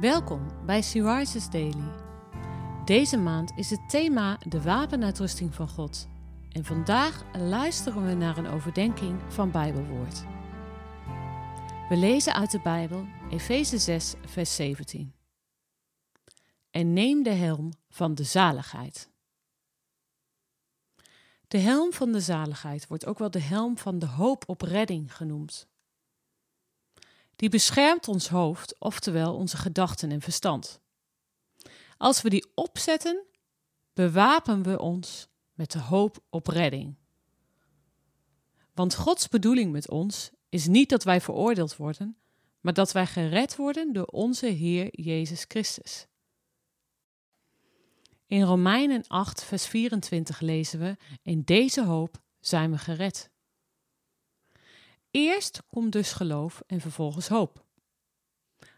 Welkom bij Syriza's Daily. Deze maand is het thema de wapenuitrusting van God. En vandaag luisteren we naar een overdenking van Bijbelwoord. We lezen uit de Bijbel Efeze 6, vers 17. En neem de helm van de zaligheid. De helm van de zaligheid wordt ook wel de helm van de hoop op redding genoemd. Die beschermt ons hoofd, oftewel onze gedachten en verstand. Als we die opzetten, bewapenen we ons met de hoop op redding. Want Gods bedoeling met ons is niet dat wij veroordeeld worden, maar dat wij gered worden door onze Heer Jezus Christus. In Romeinen 8, vers 24 lezen we: In deze hoop zijn we gered. Eerst komt dus geloof en vervolgens hoop.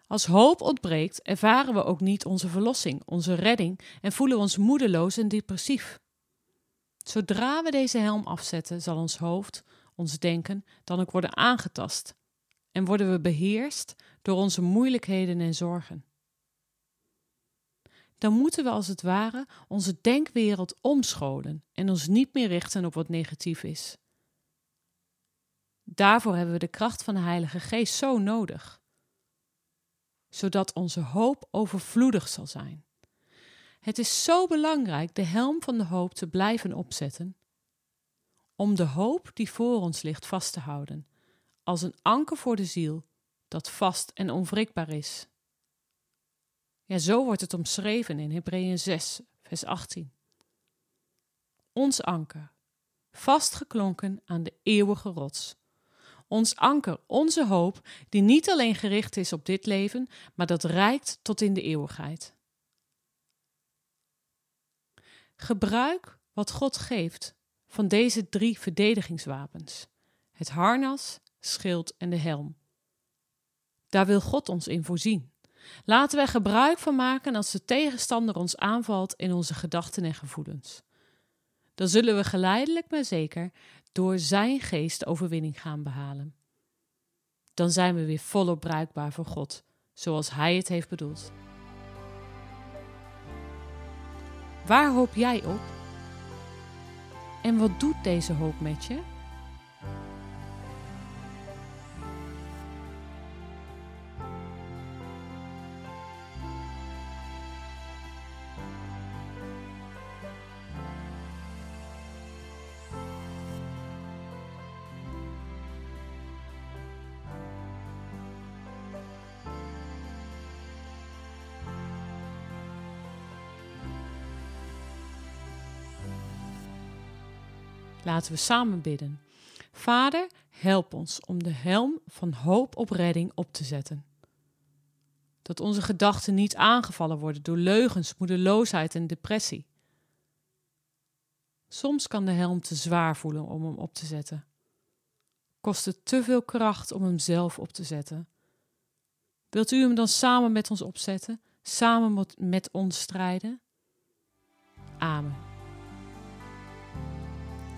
Als hoop ontbreekt, ervaren we ook niet onze verlossing, onze redding en voelen we ons moedeloos en depressief. Zodra we deze helm afzetten, zal ons hoofd, ons denken, dan ook worden aangetast en worden we beheerst door onze moeilijkheden en zorgen. Dan moeten we als het ware onze denkwereld omscholen en ons niet meer richten op wat negatief is. Daarvoor hebben we de kracht van de Heilige Geest zo nodig, zodat onze hoop overvloedig zal zijn. Het is zo belangrijk de helm van de hoop te blijven opzetten, om de hoop die voor ons ligt vast te houden, als een anker voor de ziel dat vast en onwrikbaar is. Ja, zo wordt het omschreven in Hebreeën 6, vers 18. Ons anker, vastgeklonken aan de eeuwige rots ons anker, onze hoop, die niet alleen gericht is op dit leven, maar dat reikt tot in de eeuwigheid. Gebruik wat God geeft van deze drie verdedigingswapens: het harnas, schild en de helm. Daar wil God ons in voorzien. Laten wij gebruik van maken als de tegenstander ons aanvalt in onze gedachten en gevoelens. Dan zullen we geleidelijk maar zeker door Zijn geest overwinning gaan behalen. Dan zijn we weer volop bruikbaar voor God, zoals Hij het heeft bedoeld. Waar hoop jij op? En wat doet deze hoop met je? Laten we samen bidden. Vader, help ons om de helm van hoop op redding op te zetten. Dat onze gedachten niet aangevallen worden door leugens, moedeloosheid en depressie. Soms kan de helm te zwaar voelen om hem op te zetten. Kost het te veel kracht om hem zelf op te zetten. Wilt u hem dan samen met ons opzetten, samen met ons strijden? Amen.